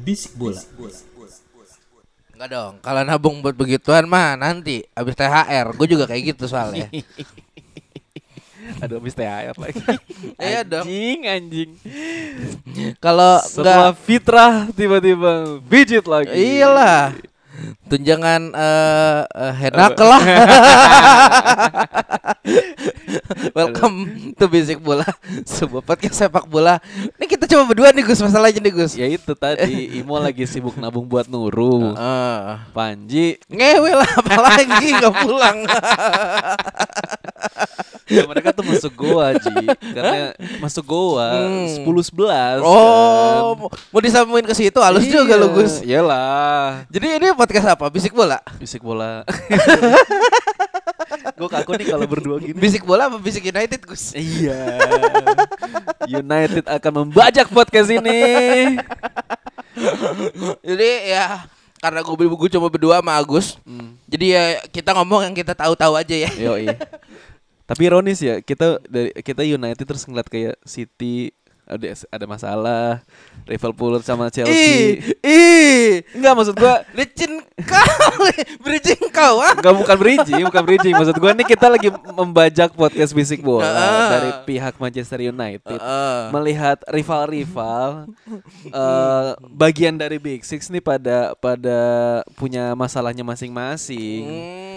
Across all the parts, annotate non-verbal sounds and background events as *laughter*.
Bisik bola. Enggak dong, kalau nabung buat begituan mah nanti habis THR. Gue juga kayak gitu soalnya. *laughs* Aduh habis THR lagi. *laughs* Iya dong. Anjing, anjing. Kalau Setelah enggak fitrah tiba-tiba bijit lagi. iyalah. Tunjangan eh, henak lah. *laughs* Welcome to Basic Bola, sebuah podcast sepak bola. Ini kita coba berdua nih Gus masalahnya nih Gus. Ya itu tadi Imo lagi sibuk nabung buat Nurul. Heeh. Panji ngewe lah apalagi nggak pulang. *laughs* ya mereka tuh masuk goa Ji Karena masuk goa Hmm. 10-11 oh, mau- mau disambungin ke situ halus juga lo Gus. Iya. Iyalah Jadi ini podcast apa? Bisik bola. Bisik bola *laughs* Gue kaku nih kalau berdua gini Bisik bola apa Bisik United Gus? Iya United akan membajak podcast ini Jadi ya karena gue gue cuma berdua sama Agus. Hmm. Jadi ya kita ngomong yang kita tahu-tahu aja ya. Yoi. Tapi ironis ya, kita dari kita United terus ngeliat kayak City ada ada masalah, Liverpool sama Chelsea. ih, Enggak maksud gua licin kau, bridging kau ah. Enggak bukan bridging, bukan bridging. Maksud gua nih kita lagi membajak podcast Bisik Bola Ah. dari pihak Manchester United. Heeh. Melihat rival-rival eh, bagian dari Big Six nih pada pada punya masalahnya masing-masing. Hmm.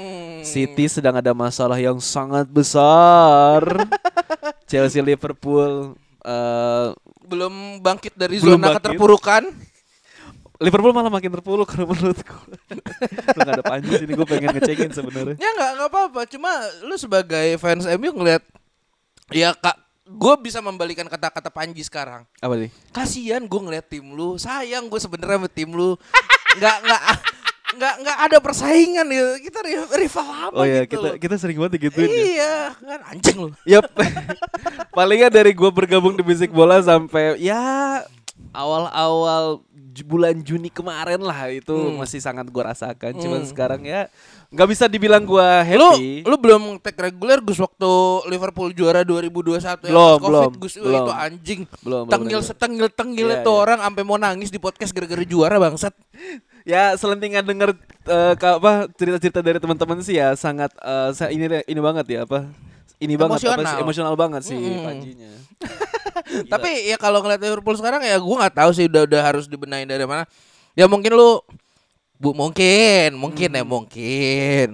City sedang ada masalah yang sangat besar. *laughs* Chelsea Liverpool eh, belum bangkit dari Belum zona bangkit. keterpurukan. Liverpool malah makin terpuruk kalau menurutku. Lu gak ada panjang sini gue pengen ngecekin sebenarnya. Ya nggak nggak apa-apa. Cuma lu sebagai fans MU ngeliat ya kak gue bisa membalikan kata-kata Panji sekarang. Apa nih? Kasian gue ngeliat tim lu, sayang gue sebenarnya sama tim lu. Nggak nggak nggak nggak ada persaingan gitu. Kita ri- rival apa Oh ya gitu. kita loh. kita sering banget ya. Iya, kan anjing lu. Yap. *laughs* Palingnya dari gue bergabung di Bisik Bola sampai ya awal-awal bulan Juni kemarin lah itu Hmm. masih sangat gue rasakan. Cuman Hmm. sekarang ya nggak bisa dibilang gue Lu happy. lu belum tag reguler Gus waktu Liverpool juara 2021 yang Belum, pas Covid belum, Gus belum. itu anjing. Belum, belum reguler. setengil tengilnya Iya, tuh iya. orang sampai mau nangis di podcast gara-gara juara bangsat. *laughs* ya selentingan denger ka- apa cerita-cerita dari teman-teman sih ya sangat sa- ini ini banget ya apa ini banget apa Emosional. sih, emosional banget sih Mm-mm. Panjinya. *laughs* Tapi ya kalau ngeliat Liverpool sekarang ya gua nggak tahu sih udah udah harus dibenahin dari mana. Ya mungkin lu Bu mungkin, mungkin Hmm. ya mungkin.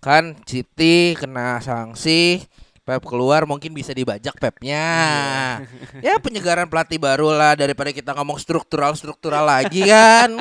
Kan City kena sanksi, Pep keluar mungkin bisa dibajak Pepnya. Iya. ya penyegaran pelatih baru lah daripada kita ngomong struktural struktural lagi kan. *laughs*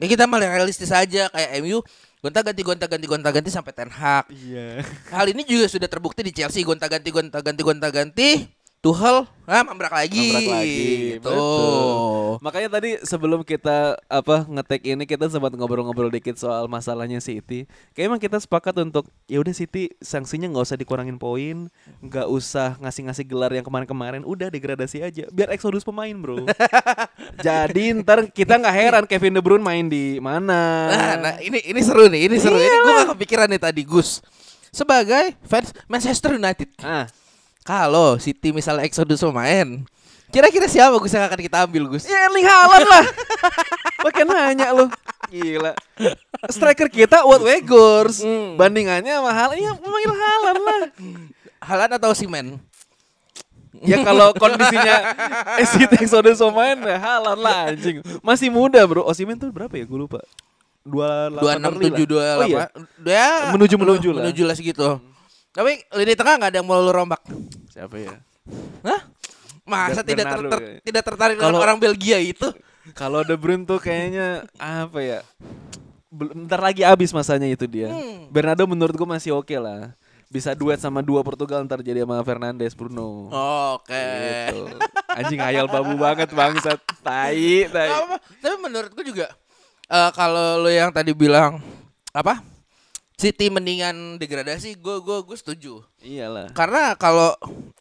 ya kita malah realistis aja kayak MU gonta ganti gonta ganti gonta ganti sampai Ten Hag. Iya. Hal ini juga sudah terbukti di Chelsea gonta ganti gonta ganti gonta ganti. Tuchel ah mambrak lagi. Nabrak lagi. Gitu. Betul. Makanya tadi sebelum kita apa ngetek ini kita sempat ngobrol-ngobrol dikit soal masalahnya City. Kayak emang kita sepakat untuk ya udah City sanksinya nggak usah dikurangin poin, nggak usah ngasih-ngasih gelar yang kemarin-kemarin, udah degradasi aja. Biar eksodus pemain, Bro. *laughs* Jadi ntar kita nggak heran Kevin De Bruyne main di mana. Nah, nah, ini ini seru nih, ini seru. Ini gue gak kepikiran nih tadi Gus. Sebagai fans Manchester United. Ah, Kalau City misalnya Exodus pemain, kira-kira siapa Gus yang akan kita ambil Gus? ya Erling Haaland lah. Pakai nanya lu. Gila. Striker kita Wout Weghorst. Hmm. Bandingannya sama Haaland, ya memanggil Haaland lah. Halan atau Simen? Ya kalau kondisinya *laughs* eh, City Exodus main ya Haaland lah anjing. Masih muda, Bro. Osimhen tuh berapa ya? Gue lupa. Dua enam tujuh dua Oh iya. Ya Menuju- menuju lah. Menuju lah segitu. Tapi lini tengah nggak ada yang mau lu rombak. Siapa ya? Hah? Masa Ber- tidak ter- ter- kayaknya. tidak tertarik dengan Kalau- orang Belgia itu? Kalau De Bruyne tuh kayaknya apa ya? Bentar lagi habis masanya itu dia. Hmm. Bernardo menurut gua masih oke lah. Bisa duet sama dua Portugal ntar jadi sama Fernandes Bruno. Oke. Gitu. Anjing hayal babu banget bangsat. Tai, tai. Gak. Tapi menurutku juga eh, kalau lo yang tadi bilang apa? City mendingan degradasi, gue gue gue setuju. Iyalah. Karena kalau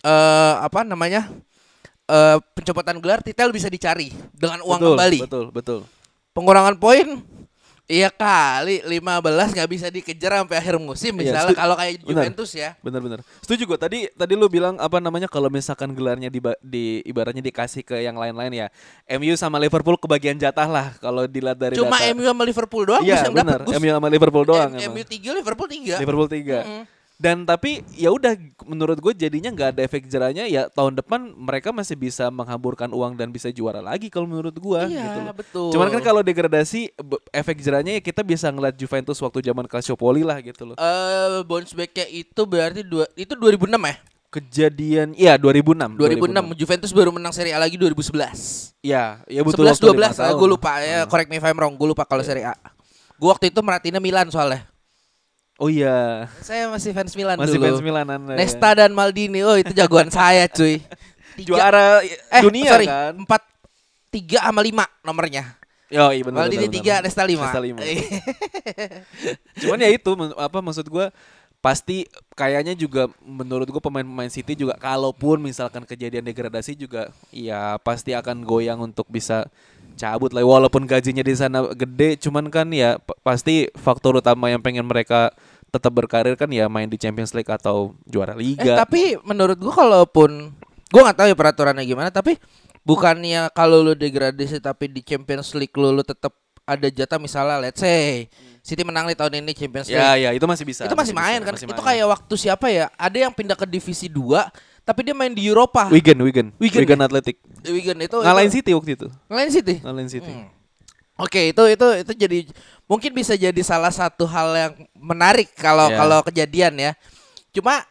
eh, apa namanya eh pencopotan gelar titel bisa dicari dengan uang betul, kembali. Betul, betul. Pengurangan poin Iya kali 15 nggak bisa dikejar sampai akhir musim Iya, misalnya setu- kalau kayak. Juventus ya. Bener-bener. Setuju gue. Tadi tadi lu bilang apa namanya kalau misalkan gelarnya di, di ibaratnya dikasih ke yang lain-lain ya. MU sama Liverpool kebagian jatah lah kalau dilihat dari Cuma data. MU sama Liverpool doang Iya, dapat Gus. MU sama Liverpool doang M-. MU 3 Liverpool 3. Liverpool 3. Mm-mm. Dan tapi ya udah menurut gue jadinya nggak ada efek jerahnya ya tahun depan mereka masih bisa menghamburkan uang dan bisa juara lagi kalau menurut gue Iya, gitu loh. betul. Cuman kan kalau degradasi efek jerahnya ya kita bisa ngeliat Juventus waktu zaman Calciopoli lah gitu loh. eh bounce back-nya itu berarti dua, itu 2006 ya? Kejadian iya 2006. 2006 Juventus baru menang Serie A lagi 2011. Ya, ya betul. 11 waktu lima 12 tahun. gue lupa ya, correct me if I'm wrong, gue lupa kalau Serie A. Gue waktu itu merhatiinnya Milan soalnya. Oh iya. Saya masih fans Milan Masih dulu. fans Milan Anda. ya. Nesta dan Maldini, oh itu jagoan saya cuy. *laughs* Tiga- juara eh, dunia sorry, kan. Empat, tiga sama lima nomornya. Yo, iya benar. Maldini tiga. Nesta lima. Nesta lima. *laughs* Cuman ya itu apa maksud gua pasti kayaknya juga menurut gua pemain-pemain City juga kalaupun misalkan kejadian degradasi juga ya pasti akan goyang untuk bisa cabut lah walaupun gajinya di sana gede cuman kan ya pasti faktor utama yang pengen mereka tetap berkarir kan ya main di Champions League atau juara Eh liga. tapi menurut gua kalaupun gua nggak tahu ya peraturannya gimana tapi bukannya kalau lu degradasi tapi di Champions League lu, lu tetap ada jatah misalnya let's say City menang nih tahun ini Champions League. ya ya itu masih bisa. itu masih, main bisa, kan. masih itu main. kayak waktu siapa ya? Ada yang pindah ke divisi 2 tapi dia main di Eropa. Wigan Wigan Wigan Wigan, ya? Athletic Wigan itu ngalahin itu, City waktu itu. Ngalahin City. Ngalahin City. Hmm. Oke, itu itu itu jadi mungkin bisa jadi salah satu hal yang menarik kalau Ya. kalau kejadian ya. Cuma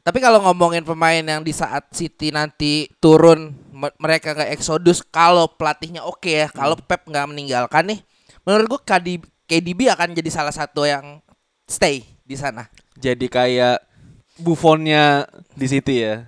tapi kalau ngomongin pemain yang di saat City nanti turun me- mereka nggak eksodus kalau pelatihnya oke ya, kalau Pep nggak meninggalkan nih, menurut gua KD, KDB akan jadi salah satu yang stay di sana. jadi kayak Buffonnya di City ya.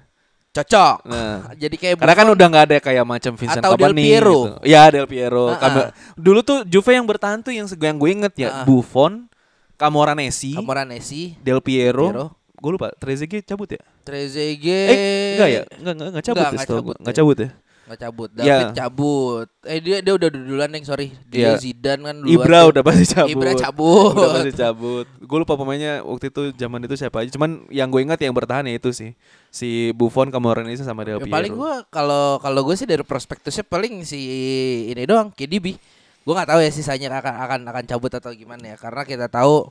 Cocok. Nah, *laughs* Jadi kayak karena kan Buffon- udah nggak ada kayak macam Vincent Atau Del Kompany Piero. gitu. Ya Del Piero. Ah. Dulu tuh Juve yang bertahan tuh yang yang gue inget ya ah. Buffon, Camoranesi, Camoranesi, Del Piero. Piero. Gue lupa, Trezeguet cabut ya? Trezeguet. Eh, enggak ya? Enggak enggak enggak cabut Enggak, ya, enggak cabut gua. Enggak ya. cabut ya? Nggak cabut. Ya. David cabut. Eh dia dia udah duluan nih, sorry. Dia Iya. Zidane kan duluan. Ibra tuh. udah pasti cabut. Ibra cabut. Udah pasti cabut. Gue lupa pemainnya waktu itu zaman itu siapa aja. Cuman yang gue ingat yang bertahan ya itu sih. Si Buffon, Camoranesi sama Del Ya, Piero. paling gua kalau kalau gue sih dari prospektusnya paling si ini doang KDB. Gue nggak tahu ya sisanya akan akan akan cabut atau gimana ya karena kita tahu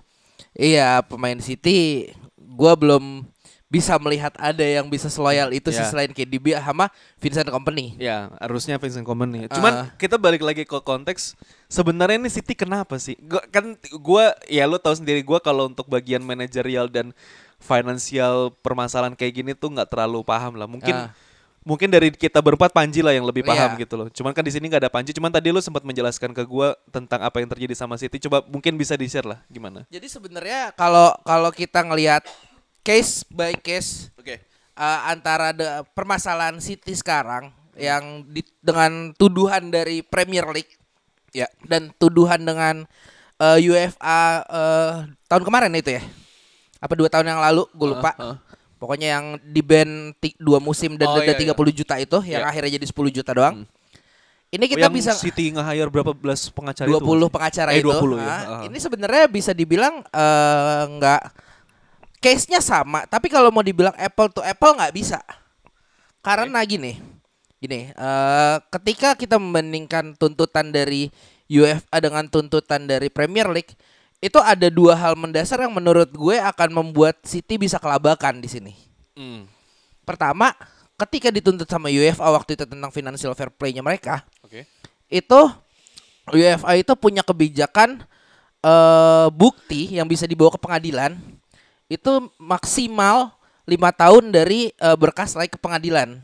iya pemain City gua belum bisa melihat ada yang bisa seloyal itu sih Ya. selain KDB sama Vincent Company. Ya, harusnya Vincent Kompany. Cuman Ah. kita balik lagi ke konteks sebenarnya ini City kenapa sih? Gua, kan gua ya lu tahu sendiri gua kalau untuk bagian manajerial dan financial permasalahan kayak gini tuh nggak terlalu paham lah. Mungkin Ah. mungkin dari kita berempat Panji lah yang lebih paham Iya. gitu loh. Cuman kan di sini nggak ada Panji. Cuman tadi lu sempat menjelaskan ke gua tentang apa yang terjadi sama City. Coba mungkin bisa di-share lah gimana? Jadi sebenarnya kalau kalau kita ngelihat case by case Oke. uh, antara de- permasalahan City sekarang yang di- dengan tuduhan dari Premier League ya dan tuduhan dengan uh, UEFA uh, tahun kemarin itu ya apa dua tahun yang lalu gue lupa Uh, uh. pokoknya yang di band dua musim dan Oh, denda iya, 30 juta itu yang Iya. akhirnya jadi 10 juta doang ini Oh, kita yang bisa City nge-hire berapa belas pengacara 20 itu? pengacara Eh, itu 20 ya. ah, Ah. ini sebenarnya bisa dibilang eh, nggak case-nya sama tapi kalau mau dibilang apple to apple nggak bisa karena gini gini eh, ketika kita membandingkan tuntutan dari UEFA dengan tuntutan dari Premier League itu ada dua hal mendasar yang menurut gue akan membuat City bisa kelabakan di sini Hmm. pertama ketika dituntut sama UEFA waktu itu tentang financial fair play-nya mereka Oke. itu UEFA itu punya kebijakan eh bukti yang bisa dibawa ke pengadilan itu maksimal lima tahun dari eh, berkas naik ke pengadilan.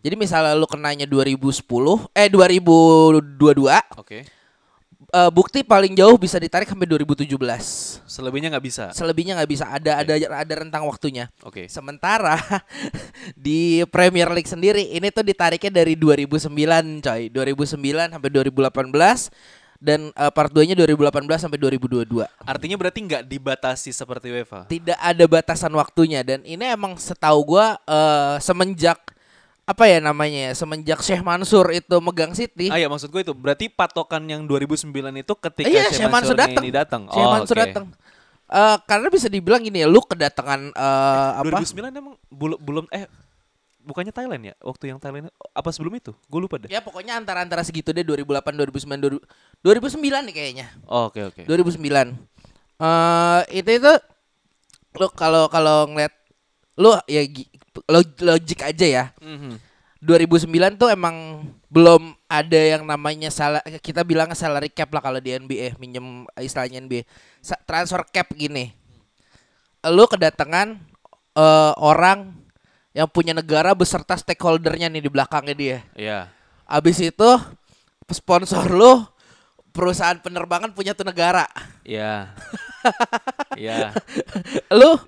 Jadi misalnya lu kenanya 2010 eh 2022 Oke. eh, bukti paling jauh bisa ditarik sampai 2017. Selebihnya nggak bisa. Selebihnya nggak bisa ada ada ada rentang waktunya. Oke. Sementara *laughs* di Premier League sendiri ini tuh ditariknya dari 2009 coy. 2009 sampai 2018 dan eh, part 2-nya 2018 sampai 2022. Artinya berarti nggak dibatasi seperti UEFA. Tidak ada batasan waktunya dan ini emang setahu gua eh, semenjak apa ya namanya ya, semenjak Syekh Mansur itu megang City. Ah ya maksud gue itu berarti patokan yang 2009 itu ketika Iya, Syekh Syekh Mansur datang. ini datang. Syekh Oh, Mansur oke. datang. Eh, karena bisa dibilang gini ya, lu kedatangan eh, apa? 2009 emang belum belum eh bukannya Thailand ya? Waktu yang Thailand apa sebelum itu?Gue lupa deh. Ya pokoknya antara-antara segitu deh 2008 2009 2000 2009 nih kayaknya. Oh, Oke oke. 2009. Eh itu itu lu kalau kalau ngeliat lu ya gi- log- logik aja ya. Mhm. 2009 tuh emang belum ada yang namanya salah kita bilang salary cap lah kalau di NBA minjem istilahnya NBA transfer cap gini lu kedatangan eh, orang yang punya negara beserta stakeholdernya nih di belakangnya dia Iya. abis itu sponsor lu perusahaan penerbangan punya tuh negara Iya. *laughs* Iya. lu *laughs*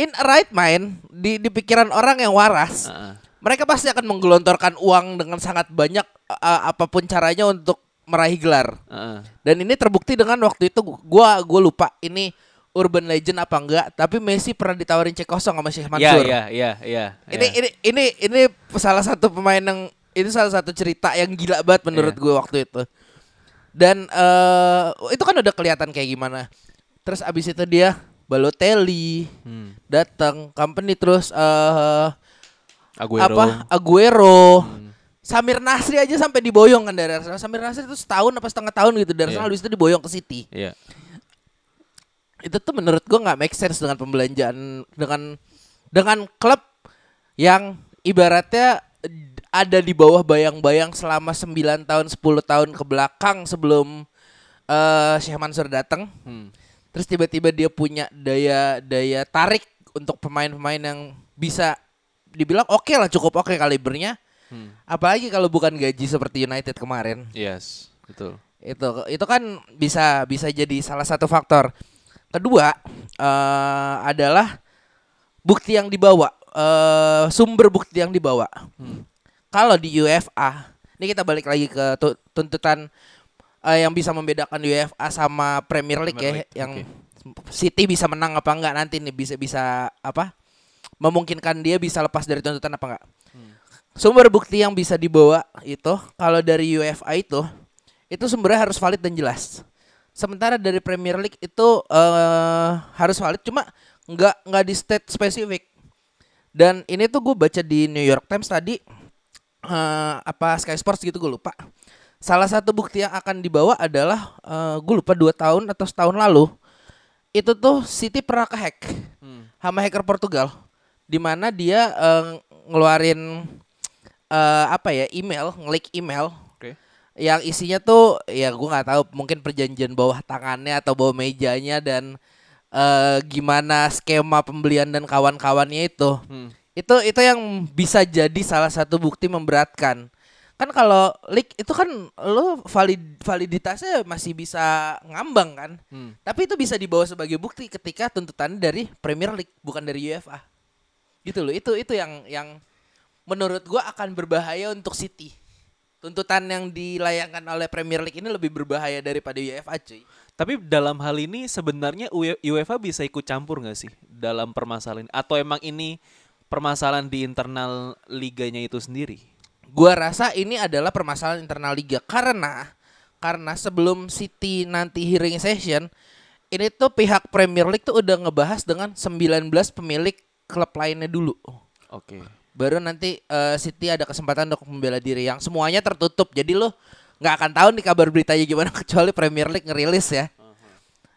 in a right mind di di pikiran orang yang waras Heeh. mereka pasti akan menggelontorkan uang dengan sangat banyak uh, apa pun caranya untuk meraih gelar. Heeh. Dan ini terbukti dengan waktu itu gua gua lupa ini urban legend apa enggak, tapi Messi pernah ditawarin cek kosong sama Syekh Iya Mansur. iya iya iya. Ini iya. ini ini ini salah satu pemain yang itu salah satu cerita yang gila banget menurut Iya. gue waktu itu. Dan eh itu kan udah kelihatan kayak gimana. Terus abis itu dia Balotelli Hmm. datang company terus eh Aguero. apa Aguero Hmm. Samir Nasri aja sampai diboyong kan dari Arsenal. Samir Nasri itu setahun apa setengah tahun gitu dari Iya. Arsenal habis itu diboyong ke City. Iya. Itu tuh menurut gua nggak make sense dengan pembelanjaan dengan dengan klub yang ibaratnya ada di bawah bayang-bayang selama 9 tahun 10 tahun ke belakang sebelum eh Syekh Mansur datang. Hmm. Terus tiba-tiba dia punya daya daya tarik untuk pemain-pemain yang bisa dibilang oke lah cukup oke kalibernya. Hmm. Apalagi kalau bukan gaji seperti United kemarin. Yes, betul. Itu itu kan bisa bisa jadi salah satu faktor. Kedua eh adalah bukti yang dibawa, eh sumber bukti yang dibawa. Hmm. Kalau di UEFA, ini kita balik lagi ke tu- tuntutan eh, yang bisa membedakan UEFA sama Premier League Premier ya, League, yang oke. City bisa menang apa enggak nanti nih bisa bisa apa? Memungkinkan dia bisa lepas dari tuntutan apa enggak? Hmm. Sumber bukti yang bisa dibawa itu kalau dari UEFA itu itu sumbernya harus valid dan jelas. Sementara dari Premier League itu eh harus valid cuma nggak nggak di state spesifik. Dan ini tuh gue baca di New York Times tadi eh apa Sky Sports gitu gue lupa. Salah satu bukti yang akan dibawa adalah eh gue lupa dua tahun atau setahun lalu itu tuh City pernah kehack Hmm. sama hacker Portugal di mana dia eh, ngeluarin eh, apa ya email ngelik email. Yang isinya tuh ya gua nggak tahu mungkin perjanjian bawah tangannya atau bawah mejanya dan eh, gimana skema pembelian dan kawan-kawannya itu. Hmm. itu itu yang bisa jadi salah satu bukti memberatkan. Kan kalau leak itu kan lo valid validitasnya masih bisa ngambang kan? Hmm. tapi itu bisa dibawa sebagai bukti ketika tuntutan dari Premier League bukan dari UEFA. Gitu loh itu itu yang yang menurut gua akan berbahaya untuk City tuntutan yang dilayangkan oleh Premier League ini lebih berbahaya daripada UEFA cuy Tapi dalam hal ini sebenarnya UE- UEFA bisa ikut campur nggak sih dalam permasalahan ini? atau emang ini permasalahan di internal liganya itu sendiri? Gua rasa ini adalah permasalahan internal liga karena karena sebelum City nanti hearing session ini tuh pihak Premier League tuh udah ngebahas dengan 19 pemilik klub lainnya dulu. Oke. Baru nanti eh, City ada kesempatan untuk membela diri yang semuanya tertutup. Jadi lo nggak akan tahu nih kabar beritanya gimana *laughs* kecuali Premier League ngerilis ya.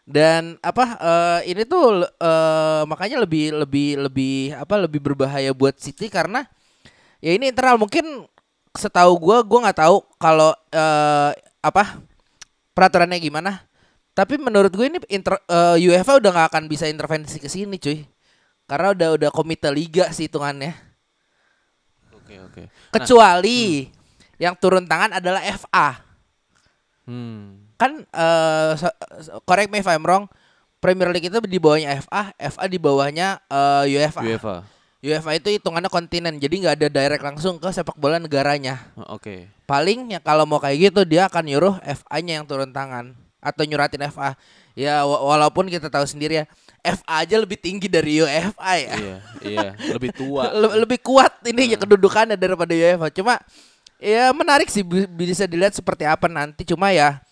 Dan apa eh, ini tuh eh, makanya lebih lebih lebih apa lebih berbahaya buat City karena ya ini internal mungkin setahu gua gua nggak tahu kalau eh, apa peraturannya gimana. Tapi menurut gue ini inter, eh, UEFA udah nggak akan bisa intervensi ke sini cuy. Karena udah udah komite liga sih hitungannya. Oke oke. Kecuali yang turun tangan adalah FA. Hmm. Kan so- correct me if I'm wrong, Premier League itu di bawahnya FA, FA di bawahnya eh, UEFA. UEFA. UEFA itu hitungannya kontinen, jadi nggak ada direct langsung ke sepak bola negaranya. Oh, Oke. Paling ya kalau mau kayak gitu dia akan nyuruh FA-nya yang turun tangan atau nyuratin FA. Ya wa- walaupun kita tahu sendiri ya, FA aja lebih tinggi dari UEFA ya. Iya iya lebih tua. *laughs* Le- lebih kuat ini ya kedudukannya daripada UEFA. Cuma ya menarik sih bi- bisa dilihat seperti apa nanti. Cuma ya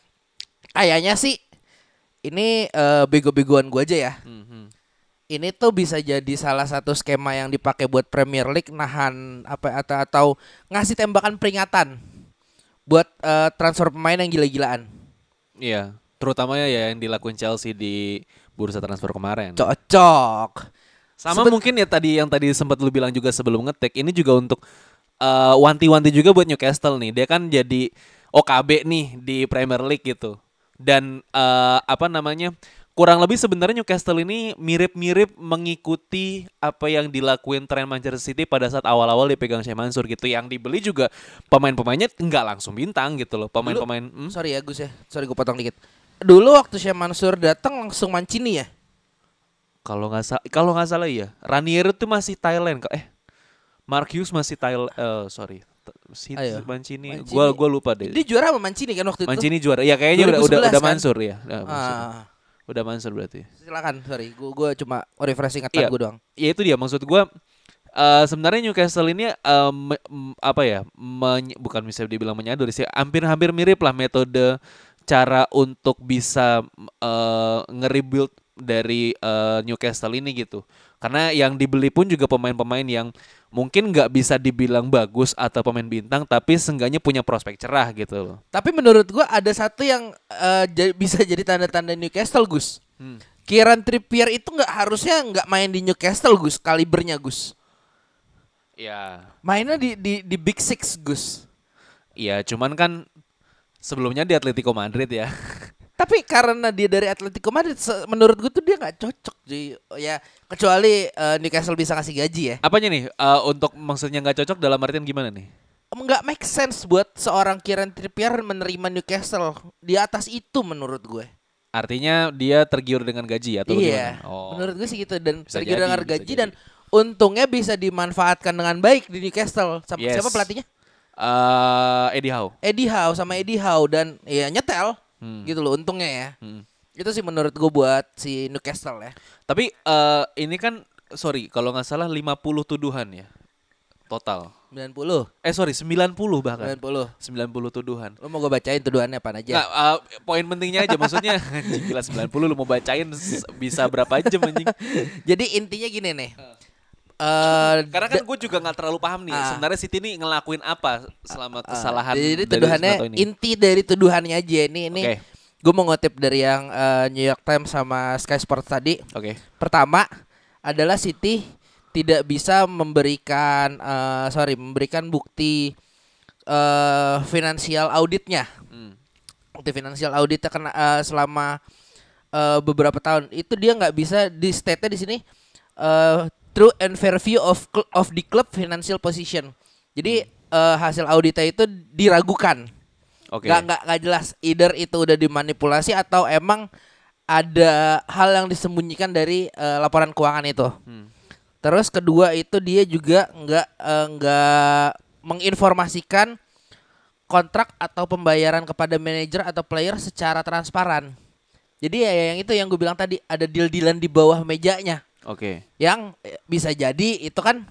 kayaknya sih ini eh, bego-begoan gua aja ya. Mhm. Ini tuh bisa jadi salah satu skema yang dipakai buat Premier League nahan apa atau, atau ngasih tembakan peringatan buat eh, transfer pemain yang gila-gilaan. Iya. Terutama ya yang dilakuin Chelsea di bursa transfer kemarin. Cocok. Sama Seben- mungkin ya tadi yang tadi sempat lu bilang juga sebelum ngetek ini juga untuk eh, wanti-wanti juga buat Newcastle nih. Dia kan jadi OKB nih di Premier League gitu. Dan eh, apa namanya? Kurang lebih sebenarnya Newcastle ini mirip-mirip mengikuti apa yang dilakuin tren Manchester City pada saat awal-awal dipegang Syekh Mansur gitu. Yang dibeli juga pemain-pemainnya nggak langsung bintang gitu loh. Pemain-pemain hmm? Sorry ya Gus ya. Sorry gue potong dikit. Dulu waktu Syekh Mansur datang langsung Mancini ya. Kalau nggak salah, kalau nggak salah iya. Ranieri itu masih Thailand kok. Eh, Mark Hughes masih Thailand. Eh, sorry, si Ayo. Mancini. Mancini. Gua gua lupa deh. Dia juara sama Mancini kan waktu itu. Mancini juara. Ya kayaknya udah udah 2011 udah kan? Mansur ya. Udah Mansur. Ah, Udah Mansur berarti. silakan, sorry. Gue gua cuma refreshing ingatan Iya. gue doang. Ya itu dia maksud gua eh sebenarnya Newcastle ini me- m- apa ya menye- bukan bisa dibilang menyadari sih hampir-hampir mirip lah metode cara untuk bisa eh, nge-rebuild dari eh, Newcastle ini gitu karena yang dibeli pun juga pemain-pemain yang mungkin nggak bisa dibilang bagus atau pemain bintang tapi seenggaknya punya prospek cerah gitu loh Tapi menurut gua ada satu yang ja- bisa jadi tanda-tanda Newcastle, Gus. Hmm. Kieran Trippier itu nggak harusnya nggak main di Newcastle, Gus. Kalibernya, Gus. ya Mainnya di di di Big Six, Gus. Iya, cuman kan sebelumnya di Atletico Madrid ya. *laughs* Tapi karena dia dari Atletico Madrid, menurut gue tuh dia nggak cocok, Ji. Ya kecuali eh, Newcastle bisa ngasih gaji ya. Apanya nih? eh, untuk maksudnya nggak cocok dalam artian gimana nih? nggak make sense buat seorang Kieran Trippier menerima Newcastle di atas itu menurut gue. Artinya dia tergiur dengan gaji atau iya, gimana? Oh. menurut gue sih gitu dan Bisa tergiur jadi, dengan gaji jadi. dan untungnya bisa dimanfaatkan dengan baik di Newcastle. Sama Yes. siapa pelatihnya? Eh, Eddie Howe. Eddie Howe sama Eddie Howe dan ya nyetel Hmm. gitu loh untungnya ya. Hmm. Itu sih menurut gue buat si Newcastle ya. Tapi eh, ini kan sorry kalau nggak salah 50 tuduhan ya total. 90. Eh sorry 90 bahkan. 90. 90 tuduhan. Lo mau gue bacain tuduhannya apa aja? Nggak, eh, poin pentingnya aja maksudnya *laughs* anjing gila 90 lu mau bacain bisa berapa jam anjing. *laughs* Jadi intinya gini nih. Eh Karena kan gue juga nggak terlalu paham nih Ah. sebenarnya Siti ini ngelakuin apa selama kesalahan Jadi dari tuduhannya ini. inti dari tuduhannya aja ini ini Oke. gue mau ngutip dari yang eh, New York Times sama Sky Sports tadi. Oke. Pertama adalah City tidak bisa memberikan eh, sorry memberikan bukti eh finansial auditnya. Hmm. Bukti finansial auditnya kena eh, selama eh, beberapa tahun itu dia nggak bisa di state di sini eh, true and fair view of of the club financial position. Jadi eh, hasil auditnya itu diragukan. Oke. Nggak nggak nggak jelas either itu udah dimanipulasi atau emang ada hal yang disembunyikan dari eh, laporan keuangan itu. Hmm. Terus kedua itu dia juga nggak eh, nggak menginformasikan kontrak atau pembayaran kepada manajer atau player secara transparan. Jadi ya yang itu yang gue bilang tadi ada deal-dealan di bawah mejanya Oke. yang eh, bisa jadi itu kan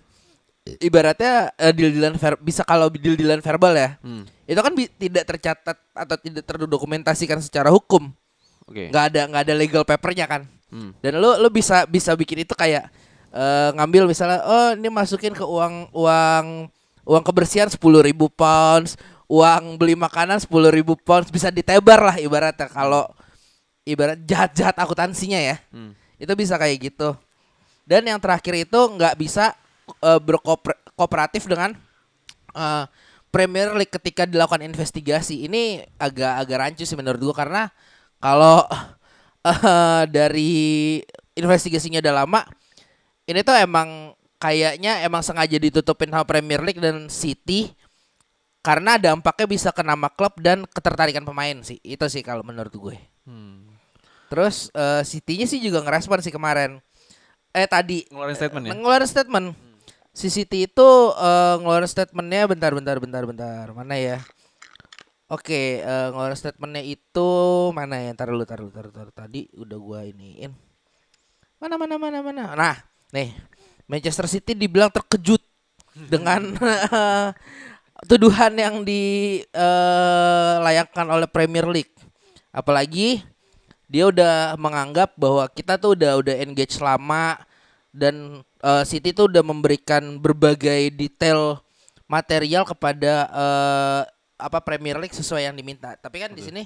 ibaratnya eh, deal-dealan ver- bisa kalau deal-dealan verbal ya. Hmm. Itu kan bi- tidak tercatat atau tidak terdokumentasikan secara hukum. Oke. nggak ada nggak ada legal papernya kan Hmm. dan lu lu bisa bisa bikin itu kayak eh, ngambil misalnya oh ini masukin ke uang uang uang kebersihan sepuluh ribu pounds uang beli makanan sepuluh ribu pounds bisa ditebar lah ibaratnya kalau ibarat jahat jahat akuntansinya ya Hmm. itu bisa kayak gitu dan yang terakhir itu nggak bisa eh, berkooperatif dengan eh, Premier League ketika dilakukan investigasi ini agak agak rancu sih menurut gua karena kalau *laughs* eh, dari investigasinya udah lama ini tuh emang kayaknya emang sengaja ditutupin sama Premier League dan City karena dampaknya bisa ke nama klub dan ketertarikan pemain sih. Itu sih kalau menurut gue. Hmm. Terus eh, City-nya sih juga ngerespon sih kemarin. Eh tadi Ngeluarin statement ya? ngeluarin statement. Si City itu eh, ngeluarin statementnya bentar bentar bentar bentar. Mana ya? Oke, eh, ngeluarin statementnya itu mana ya? Ntar dulu, ntar dulu, ntar dulu. Tadi udah gua iniin. Mana mana mana mana. Nah, nih Manchester City dibilang terkejut dengan *laughs* tuduhan yang dilayangkan oleh Premier League. Apalagi dia udah menganggap bahwa kita tuh udah udah engage lama dan eh, City tuh udah memberikan berbagai detail material kepada eh, apa Premier League sesuai yang diminta. Tapi kan di sini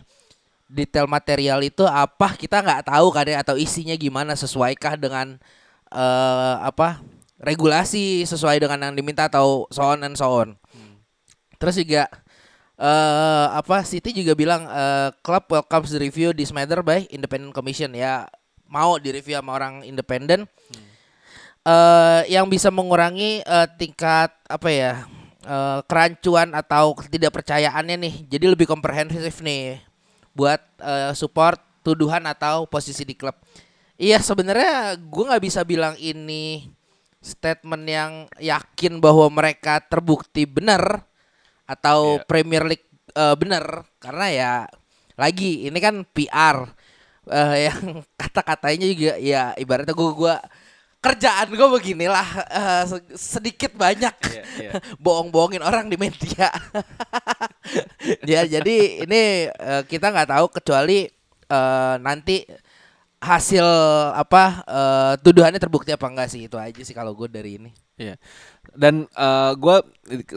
detail material itu apa kita nggak tahu kan ya atau isinya gimana sesuaikah dengan eh apa regulasi sesuai dengan yang diminta atau so on and so on. Terus juga eh apa City juga bilang eh, club welcomes the review this matter by independent commission. Ya mau direview sama orang independen. Eh yang bisa mengurangi eh, tingkat apa ya eh, kerancuan atau ketidakpercayaannya nih. Jadi lebih komprehensif nih buat eh, support tuduhan atau posisi di klub. Iya sebenarnya gue nggak bisa bilang ini statement yang yakin bahwa mereka terbukti benar atau Iya. Premier League eh, benar karena ya lagi ini kan PR eh, *laughs* yang kata-katanya juga ya ibaratnya gue gua kerjaan gue beginilah se- sedikit banyak Iya, iya. *laughs* bohong-bohongin orang di media *laughs* ya jadi ini eh, kita nggak tahu kecuali eh, nanti hasil apa eh, tuduhannya terbukti apa enggak sih itu aja sih kalau gue dari ini Iya. Dan eh, gua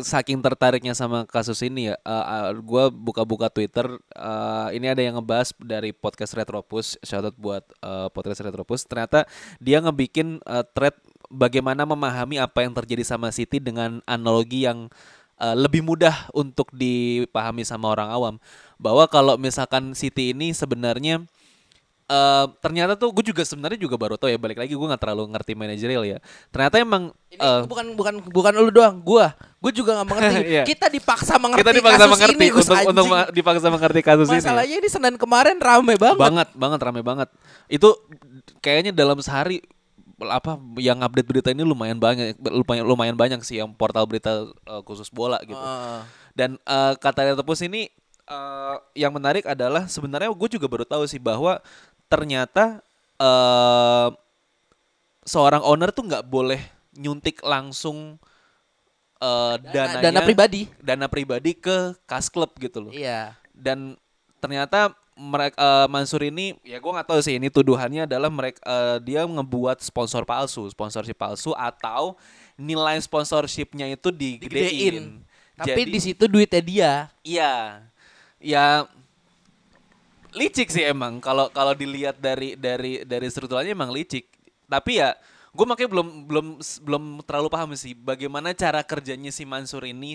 saking tertariknya sama kasus ini ya, eh, gue buka-buka Twitter, eh, ini ada yang ngebahas dari podcast Retropus, shoutout buat eh, podcast Retropus. Ternyata dia ngebikin eh, thread bagaimana memahami apa yang terjadi sama City dengan analogi yang eh, lebih mudah untuk dipahami sama orang awam. Bahwa kalau misalkan City ini sebenarnya eh ternyata tuh gue juga sebenarnya juga baru tahu ya balik lagi gue nggak terlalu ngerti manajerial ya ternyata emang ini eh, bukan bukan bukan lu doang gua gue juga nggak mengerti *laughs* Iya. kita dipaksa mengerti kita dipaksa kasus mengerti ini, untuk untuk anjing. dipaksa mengerti kasus ini. masalahnya ini senin kemarin rame banget Banget, banget rame banget. Itu kayaknya dalam sehari apa yang update berita ini lumayan banyak lumayan lumayan banyak sih yang portal berita eh, khusus bola gitu. Heeh. Dan eh, kata Retopus ini eh, yang menarik adalah sebenarnya gue juga baru tahu sih bahwa ternyata eh seorang owner tuh nggak boleh nyuntik langsung eh Dana- dananya dana pribadi. dana pribadi ke kas klub gitu loh. Iya. Dan ternyata mereka Mansur ini ya gue nggak tahu sih ini tuduhannya adalah mereka eh, dia ngebuat sponsor palsu sponsorship palsu atau nilai sponsorshipnya itu digedein, digedein. Tapi di situ duitnya dia. Iya, ya licik sih emang kalau kalau dilihat dari dari dari strukturalnya emang licik. Tapi ya gue makanya belum belum belum terlalu paham sih bagaimana cara kerjanya si Mansur ini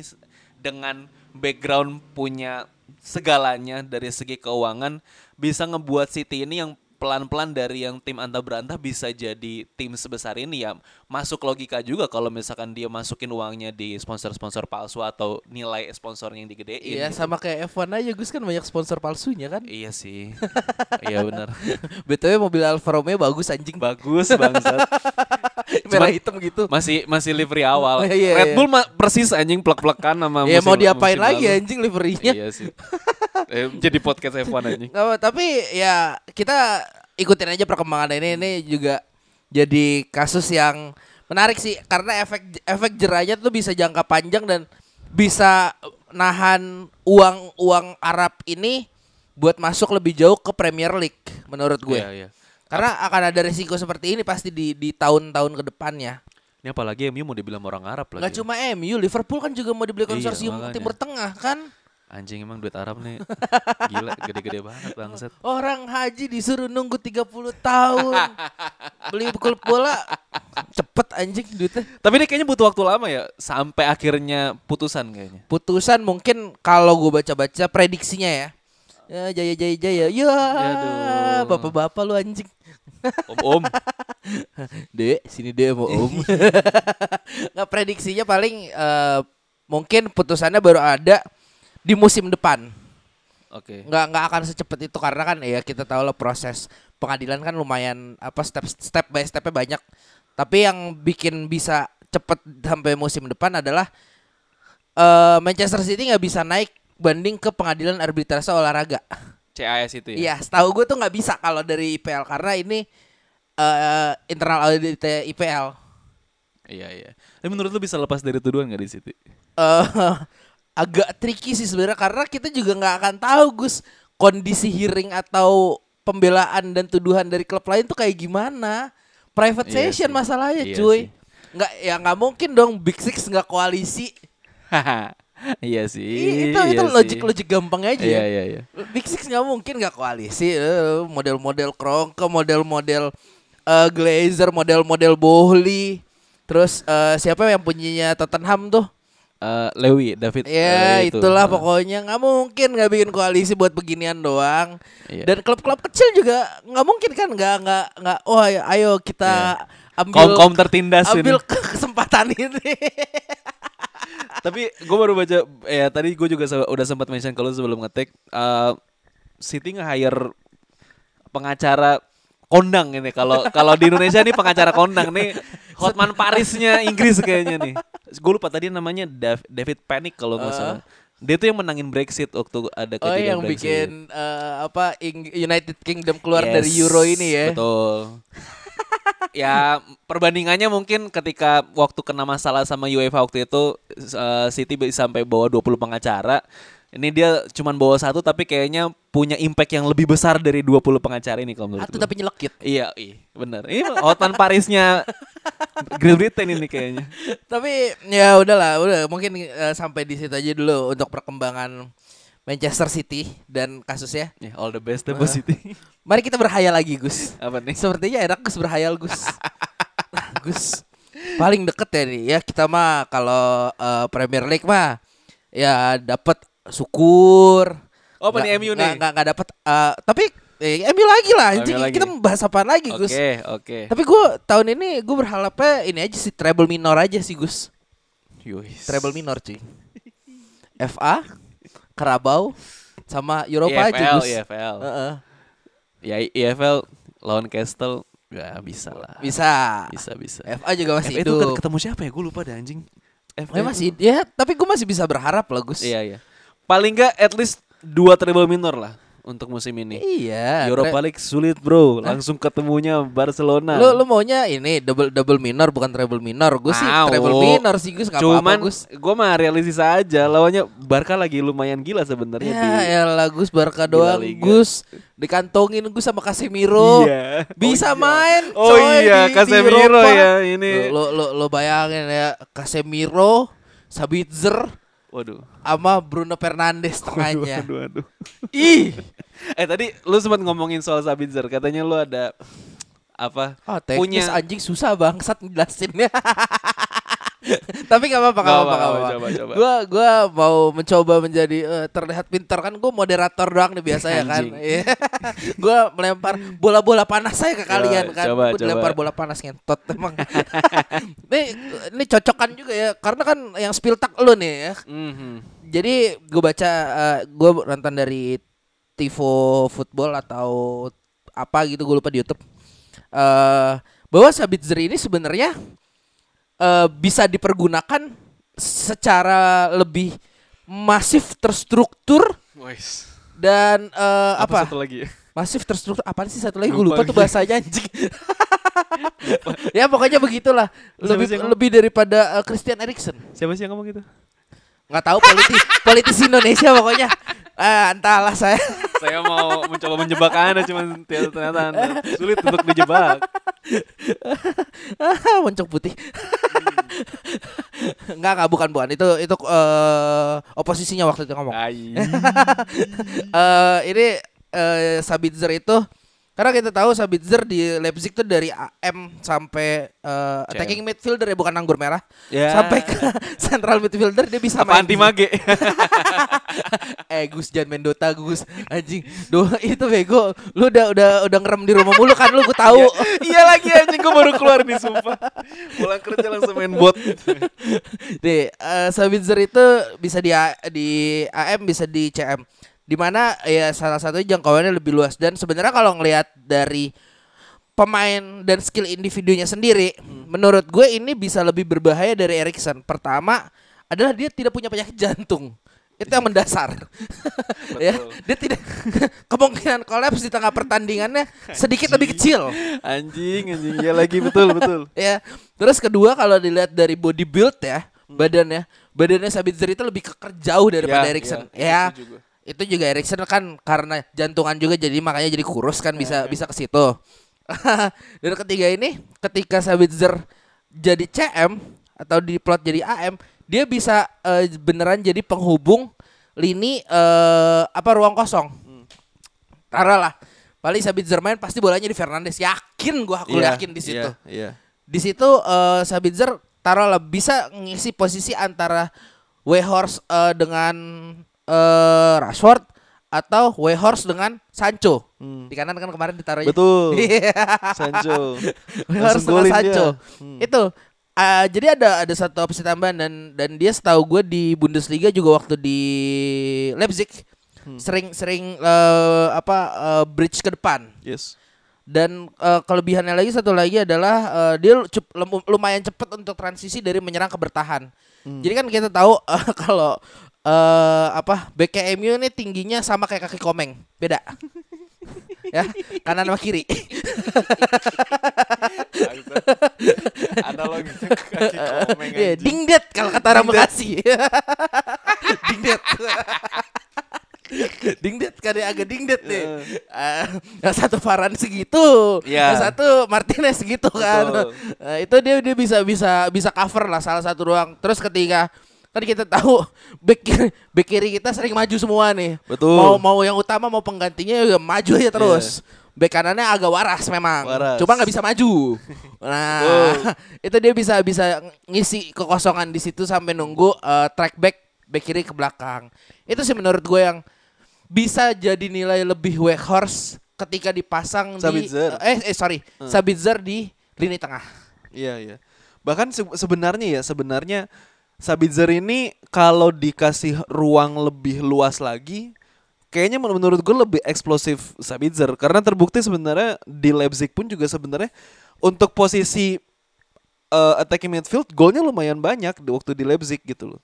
dengan background punya segalanya dari segi keuangan bisa ngebuat City ini yang pelan-pelan dari yang tim antah berantah bisa jadi tim sebesar ini ya masuk logika juga kalau misalkan dia masukin uangnya di sponsor-sponsor palsu atau nilai sponsornya yang digedein iya gitu. sama kayak F1 aja Gus kan banyak sponsor palsunya kan Iya sih. *laughs* iya benar. *laughs* btw mobil Alfa Romeo bagus anjing Bagus bangsat. *laughs* merah hitam gitu Masih masih livery awal. Iya, iya, Red iya. Bull ma- persis anjing plek-plekan sama ya musim- mau diapain lagi lalu. anjing liverinya Iya sih. Eh, jadi podcast F1 anjing. Apa, tapi ya kita ikutin aja perkembangan ini ini juga jadi kasus yang menarik sih karena efek efek jerahnya tuh bisa jangka panjang dan bisa nahan uang uang Arab ini buat masuk lebih jauh ke Premier League menurut gue. Iya, iya. Karena akan ada risiko seperti ini pasti di di tahun-tahun ke depannya. Ini apalagi MU mau dibilang orang Arab lagi. Nggak cuma MU, Liverpool kan juga mau dibeli Iya, konsorsium makanya. Timur Tengah kan. Anjing emang duit Arab nih. *laughs* Gila, gede-gede banget bangsat. Orang haji disuruh nunggu 30 tahun. *laughs* Beli klub bola cepet anjing duitnya. Tapi ini kayaknya butuh waktu lama ya sampai akhirnya putusan kayaknya. Putusan mungkin kalau gue baca-baca prediksinya ya. Ya jaya jaya jaya. Ya bapak-bapak lu anjing. Om om. *laughs* Dek, sini deh mau om. Nggak prediksinya paling eh, mungkin putusannya baru ada di musim depan. Oke. Nggak nggak akan secepat itu karena kan ya kita tahu lah proses pengadilan kan lumayan apa step step by stepnya banyak. Tapi yang bikin bisa cepet sampai musim depan adalah eh Manchester City nggak bisa naik banding ke pengadilan arbitrase olahraga. CAS itu ya. Iya, setahu gue tuh nggak bisa kalau dari IPL karena ini eh internal audit IPL. Iya iya. Tapi menurut lu bisa lepas dari tuduhan gak di City? eh *laughs* agak tricky sih sebenarnya karena kita juga nggak akan tahu Gus kondisi hearing atau pembelaan dan tuduhan dari klub lain tuh kayak gimana. Private Iya session sih. masalahnya Iya cuy. sih. Nggak ya nggak mungkin dong Big Six nggak koalisi. *laughs* iya sih. Ih, itu iya itu sih. logik logik gampang aja. Iya iya iya. Big Six nggak mungkin nggak koalisi. Eh, Model-model Kroenke, model-model eh, Glazer, model-model Bohli. Terus eh, siapa yang punyanya Tottenham tuh? Eh, Lewi, David. Ya Lewi itu. itulah Eh, pokoknya nggak mungkin nggak bikin koalisi buat beginian doang. Iya. Dan klub-klub kecil juga nggak mungkin kan nggak nggak nggak. Oh ayo, ayo kita ambil Kaum kaum tertindas ambil ini. *laughs* ke- kesempatan ini. Tapi gue baru baca ya tadi gue juga udah sempat mention kalau sebelum ngetik eh City nge-hire pengacara kondang ini kalau kalau di Indonesia nih pengacara kondang nih Hotman Parisnya Inggris kayaknya nih. Gue lupa tadi namanya Dav- David Panic kalau nggak salah. Dia tuh yang menangin Brexit waktu ada oh kejadian yang Brexit. bikin eh, apa Ing- United Kingdom keluar Yes, dari Euro ini ya. Betul. *laughs* ya perbandingannya mungkin ketika waktu kena masalah sama UEFA waktu itu eh, City bisa sampai bawa 20 pengacara. Ini dia cuman bawa satu tapi kayaknya punya impact yang lebih besar dari 20 pengacara ini kalau menurut Satu tapi nyelekit. Iya, iya, benar. Ini Hotman Parisnya *laughs* Great Britain ini kayaknya. Tapi ya udahlah, udah mungkin eh, sampai di situ aja dulu untuk perkembangan Manchester City dan kasusnya. Ya, all the best deh buat City. *laughs* Mari kita berhayal lagi, Gus. Apa nih? Sepertinya enak Gus berhayal Gus. *laughs* Gus paling deket ya nih ya kita mah kalau eh, Premier League mah ya dapat syukur. Oh, apa nih MU nih? Nggak nggak dapat eh, tapi eh, MU lagi lah. Anjing, lagi. kita bahas apa lagi Oke, Gus? oke. Tapi gue tahun ini gue berharapnya ini aja sih treble minor aja sih Gus. Yuis. Treble minor cuy. FA, Carabao, sama Europa aja Gus. EFL. Heeh. Ya EFL lawan Castle ya bisa lah. Bisa. Bisa bisa. FA juga masih FA itu hidup. ketemu siapa ya? Gue lupa deh anjing. FA Ya masih ya, tapi gue masih bisa berharap lah Gus. Iya iya. Paling enggak at least dua treble minor lah untuk musim ini. Iya. Europa League sulit bro, langsung ketemunya Barcelona. Lu lu maunya ini double double minor bukan treble minor. Gue sih Mau. treble minor sih nggak apa-apa Cuman gue mah realistis aja lawannya Barca lagi lumayan gila sebenarnya Ya, di elah Gus Barca doang Liga. Gus dikantongin Gus sama Casemiro. Iya. Bisa Oh iya. main. Oh coy, iya, di- di Casemiro Eropa. ya, ini. Lo lo lo bayangin ya Casemiro, Sabitzer Waduh. sama Bruno Fernandes tengahnya. Waduh, waduh. Ih. *laughs* Eh tadi lu sempat ngomongin soal Sabitzer, katanya lu ada apa? Oh, teknis punya anjing susah bangsat ngejelasinnya. *laughs* *laughs* Tapi gak apa-apa, gak apa-apa, coba, coba. Gua gua mau mencoba menjadi eh, terlihat pintar kan gue moderator doang nih biasa ya kan. Iya. *laughs* gua melempar bola-bola panas saya ke kalian kan. coba, Gua dilempar coba. bola panas ngentot emang. *laughs* ini ini cocokan juga ya karena kan yang spiltak lu nih ya. Mhm. Jadi gue baca gue nonton dari Tivo Football atau apa gitu gue lupa di YouTube. eh bahwa Sabitzer ini sebenarnya eh bisa dipergunakan secara lebih masif terstruktur Wais. dan eh, Apa, apa, satu lagi? masif terstruktur apa sih satu lagi gue Lupa lupa tuh bahasanya anjing *laughs* ya pokoknya begitulah Siapa lebih ngomong? lebih daripada eh, Christian Eriksen Siapa sih yang ngomong gitu? nggak tahu politis *laughs* politisi Indonesia pokoknya ah entahlah saya Saya mau mencoba menjebak Anda cuman ternyata ternyata Anda sulit untuk dijebak. *laughs* moncong putih. *laughs* Nggak nggak bukan bukan. Itu itu eh, oposisinya waktu itu ngomong. *laughs* Eh ini eh, Sabitzer itu Karena kita tahu Sabitzer di Leipzig tuh dari AM sampai eh, attacking midfielder ya bukan anggur merah. Ya. Sampai ke *laughs* central midfielder dia bisa Apa main anti mage? *laughs* eh Gus jangan main Dota Gus anjing. Duh *laughs* itu bego. Lu udah udah udah ngerem di rumah mulu kan lu gue tahu. iya lagi anjing gue baru keluar nih sumpah. Pulang kerja langsung main bot. Nih, eh, Sabitzer itu bisa di di AM bisa di CM. Di mana ya salah satu jangkauannya lebih luas dan sebenarnya kalau ngelihat dari pemain dan skill individunya sendiri, menurut gue ini bisa lebih berbahaya dari Erikson. Pertama adalah dia tidak punya penyakit jantung. Itu yang mendasar. *laughs* ya, dia tidak *laughs* kemungkinan kolaps di tengah pertandingannya sedikit lebih kecil. Anjing anjing ya lagi betul betul. *laughs* ya. Terus kedua kalau dilihat dari body build ya, badannya, badannya Sabitzer itu lebih keker jauh daripada Ya, Erikson. ya, Ya. Itu juga. Erikson kan karena jantungan juga jadi makanya jadi kurus kan bisa bisa ke situ. *laughs* Dan ketiga ini ketika Sabitzer jadi CM atau diplot jadi AM, dia bisa eh, beneran jadi penghubung lini eh, apa ruang kosong. Taruh lah. Paling Sabitzer main pasti bolanya di Fernandes. Yakin gua aku Iya, yakin di situ. Iya. iya. Di situ eh, Sabitzer taruhlah bisa ngisi posisi antara Weghorst eh, dengan eh, Rashford atau Weghorst dengan Sancho. Hmm. Di kanan kan kemarin ditaruhnya. Betul. *laughs* Iya. Sancho. *laughs* Langsung dengan Sancho. dia. Hmm. Itu eh, jadi ada ada satu opsi tambahan dan dan dia setahu gue di Bundesliga juga waktu di Leipzig Hmm. sering-sering eh, apa eh, bridge ke depan. Yes. Dan eh, kelebihannya lagi satu lagi adalah eh, dia cep- lumayan cepat untuk transisi dari menyerang ke bertahan. Hmm. Jadi kan kita tahu *laughs* eh, kalau eh apa BKMU ini tingginya sama kayak kaki komeng, beda. ya, kanan sama kiri. Analogi kaki komeng Iya, dingdet kalau kata orang Bekasi. *laughs* dingdet. dingdet kan agak dingdet nih. Eh, yang satu Varane segitu, Iya. yang satu Martinez segitu kan. Betul. Eh, itu dia dia bisa bisa bisa cover lah salah satu ruang. Terus ketika kan kita tahu back kiri, back kiri kita sering maju semua nih. Betul. Mau mau yang utama mau penggantinya juga maju aja terus. Back kanannya agak waras memang. Waras. Cuma nggak bisa maju. *laughs* Nah, *laughs* itu dia bisa bisa ngisi kekosongan di situ sampai nunggu eh, track back back kiri ke belakang. Itu sih menurut gue yang bisa jadi nilai lebih Weghorst ketika dipasang Sabitzer. di eh eh sorry, Sabitzer di lini tengah. Iya iya. Bahkan se- sebenarnya ya sebenarnya Sabitzer ini kalau dikasih ruang lebih luas lagi kayaknya men- menurut gue lebih eksplosif Sabitzer karena terbukti sebenarnya di Leipzig pun juga sebenarnya untuk posisi eh, attacking midfield golnya lumayan banyak di waktu di Leipzig gitu loh.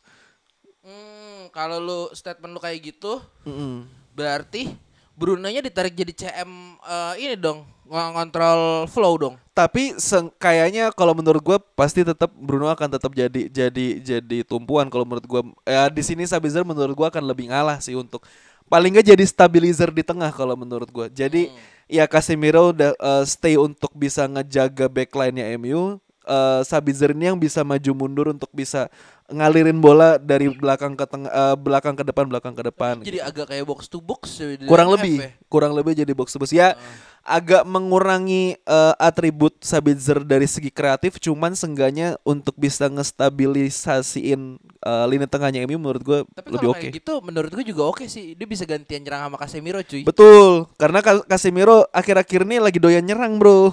Hmm, kalau lu statement lu kayak gitu, Mm-mm. berarti Bruno-nya ditarik jadi CM eh, ini dong, ng- ngontrol flow dong. Tapi kayaknya kalau menurut gue pasti tetap Bruno akan tetap jadi jadi jadi tumpuan kalau menurut gue ya di sini Sabitzer menurut gue akan lebih ngalah sih untuk paling nggak jadi stabilizer di tengah kalau menurut gue. Jadi ya Casemiro udah eh, stay untuk bisa ngejaga backline-nya MU. Eh, Sabitzer ini yang bisa maju mundur untuk bisa ngalirin bola dari belakang ke tengah eh, belakang ke depan belakang ke depan. Jadi agak kayak box to box ya kurang lebih ya. kurang lebih jadi box to box ya agak mengurangi eh, atribut Sabitzer dari segi kreatif cuman sengganya untuk bisa ngestabilisasiin eh, lini tengahnya MU menurut gue Tapi lebih oke kayak gitu menurut gue juga oke sih. Dia bisa gantian nyerang sama Casemiro cuy. betul karena Ka- Casemiro akhir-akhir ini lagi doyan nyerang bro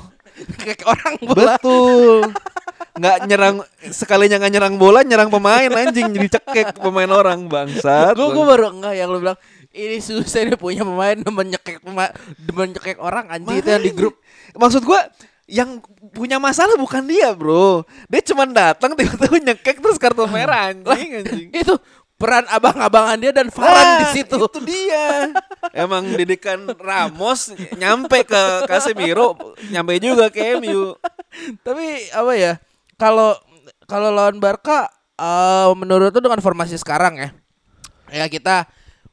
kayak orang bola. betul *laughs* nggak nyerang sekalinya nggak nyerang bola nyerang pemain anjing jadi cekek pemain orang bangsat Gue gue baru enggak yang lu bilang ini susah nih punya pemain demen nyekek pemain demen nyekek orang anjing itu yang di grup. Maksud gua yang punya masalah bukan dia, Bro. Dia cuma datang tiba-tiba nyekek terus kartu merah anjing anjing. Itu peran abang-abangan dia dan Farhan di Ah, situ. Itu dia. *laughs* Emang didikan Ramos nyampe ke Casemiro, nyampe juga ke MU. Tapi apa ya? Kalau kalau lawan Barca eh menurut lu dengan formasi sekarang ya. Ya kita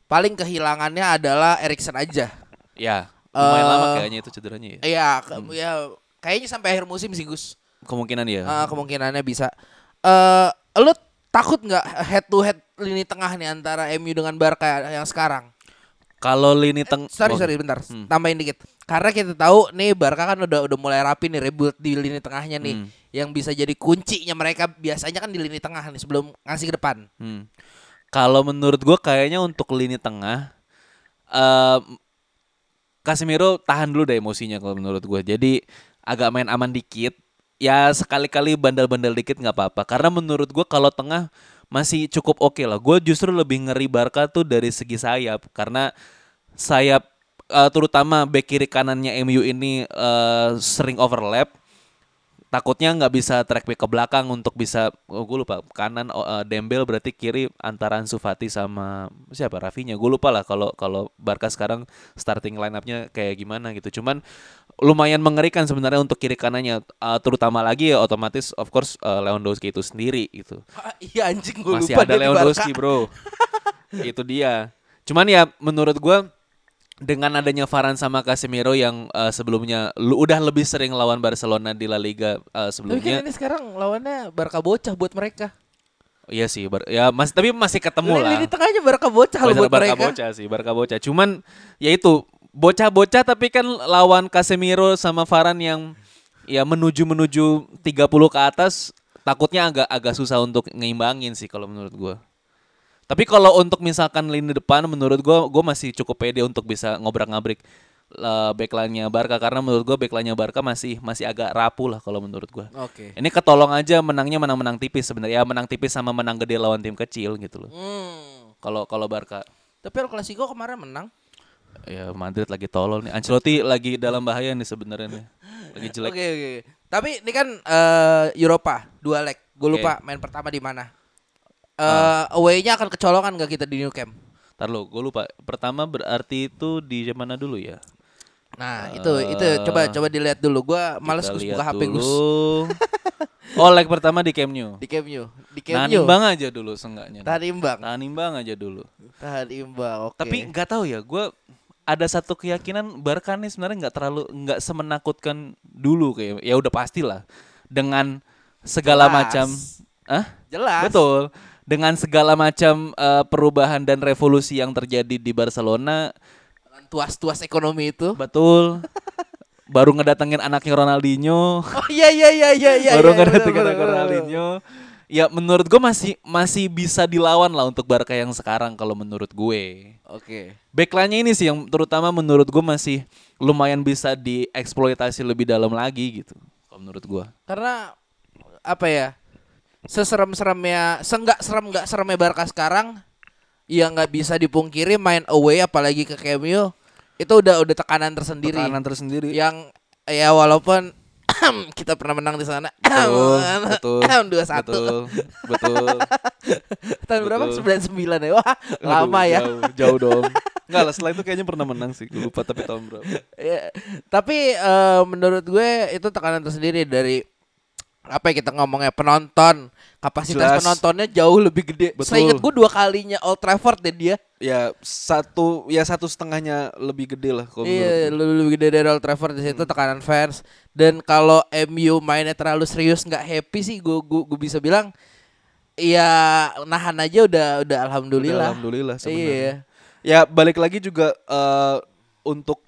paling kehilangannya adalah Erikson aja. Ya, lumayan lama kayaknya itu cederanya ya. Iya, ke- ya kayaknya sampai akhir musim sih Gus. Kemungkinan ya. Eh, kemungkinannya bisa. Eh lu takut nggak head to head lini tengah nih antara MU dengan Barca yang sekarang? Kalau lini teng Sorry oh, sorry bentar, Hmm. tambahin dikit. Karena kita tahu nih Barca kan udah udah mulai rapi nih rebuild di lini tengahnya nih. Hmm. Yang bisa jadi kuncinya mereka biasanya kan di lini tengah nih sebelum ngasih ke depan. Hmm. Kalau menurut gue kayaknya untuk lini tengah eh Casemiro tahan dulu deh emosinya kalau menurut gue. Jadi agak main aman dikit. Ya sekali-kali bandel-bandel dikit nggak apa-apa. Karena menurut gue kalau tengah masih cukup oke lah. Gue justru lebih ngeri Barca tuh dari segi sayap karena sayap eh, terutama back kiri kanannya MU ini eh, sering overlap takutnya nggak bisa track back ke belakang untuk bisa oh, gue lupa kanan eh, Dembel berarti kiri antara Ansu Fati sama siapa? Rafinya gue lupa lah kalau kalau Barca sekarang starting line up-nya kayak gimana gitu. Cuman lumayan mengerikan sebenarnya untuk kiri kanannya. Eh, terutama lagi ya otomatis of course eh, Lewandowski itu sendiri gitu. Ah, iya anjing gue masih lupa ada Lewandowski bro. Itu dia. Cuman ya menurut gua dengan adanya Varane sama Casemiro yang eh, sebelumnya lu udah lebih sering lawan Barcelona di La Liga Tapi kan sebelumnya ini sekarang lawannya Barca bocah buat mereka. iya sih bar- ya masih tapi masih ketemu lah Lini tengahnya Barca bocah loh buat Barca mereka. bocah sih Barca bocah cuman ya itu bocah-bocah tapi kan lawan Casemiro sama Varane yang ya menuju menuju 30 ke atas takutnya agak agak susah untuk ngeimbangin sih kalau menurut gua. Tapi kalau untuk misalkan lini depan menurut gua gua masih cukup pede untuk bisa ngobrak-ngabrik uh, backline-nya Barca karena menurut gua backline-nya Barca masih masih agak rapuh lah kalau menurut gua. Oke. Ini ketolong aja menangnya menang-menang tipis sebenarnya. Ya menang tipis sama menang gede lawan tim kecil gitu loh. Hmm. Kalau kalau Barca Tapi El Clasico kemarin menang. Ya Madrid lagi tolol nih. Ancelotti lagi dalam bahaya nih sebenarnya nih. Lagi jelek. Oke oke. Tapi ini kan eh, Eropa dua leg. Gue lupa main pertama di mana. Eh away-nya akan kecolongan gak kita di New Camp? Ntar lo, gue lupa. Pertama berarti itu di mana dulu ya? Nah, itu itu coba coba dilihat dulu. Gua males Gus buka HP. Gus *laughs* oh, leg pertama di Camp Nou. di Camp Nou. Di Camp Tahan Nou. imbang aja dulu seenggaknya. Tahan imbang. Tahan imbang aja dulu. Tahan imbang. Oke. Tapi nggak tahu ya, gue ada satu keyakinan Barca nih sebenarnya nggak terlalu nggak semenakutkan dulu kayak ya udah pastilah dengan segala Jelas. macam ah jelas. betul dengan segala macam eh, perubahan dan revolusi yang terjadi di Barcelona Dengan tuas-tuas ekonomi itu. betul baru ngedatengin anaknya Ronaldinho Oh iya iya iya iya iya. baru iya, ngedatengin bener, anaknya bener, bener. Ronaldinho ya menurut gue masih masih bisa dilawan lah untuk Barca yang sekarang kalau menurut gue Oke. backline-nya ini sih yang terutama menurut gue masih lumayan bisa dieksploitasi lebih dalam lagi gitu kalau menurut gue Karena apa ya? Seserem-seremnya, senggak serem nggak seremnya Barca sekarang, ya nggak bisa dipungkiri main away apalagi ke Camp Nou itu udah udah tekanan tersendiri. tekanan tersendiri Yang ya walaupun *clears throat* kita pernah menang di sana. betul betul *clears throat* Dua satu. betul betul *laughs* Tahun berapa? Sembilan sembilan ya. Wah, lama ya. jauh, jauh dong *laughs* Enggak lah setelah itu kayaknya pernah menang sih gue lupa tapi tahun berapa Ya, tapi eh, menurut gue itu tekanan tersendiri dari apa ya kita ngomongnya penonton kapasitas Jelas. penontonnya jauh lebih gede. Betul. Saya ingat gue dua kalinya Old Trafford deh dia. ya satu ya satu setengahnya lebih gede lah kalau Iya, lebih, lebih gede dari Old Trafford di Hmm. situ tekanan fans. Dan kalau MU mainnya terlalu serius nggak happy sih, gue gue gue bisa bilang, ya nahan aja udah udah alhamdulillah. Udah alhamdulillah sebenarnya. Iya. Ya balik lagi juga eh, untuk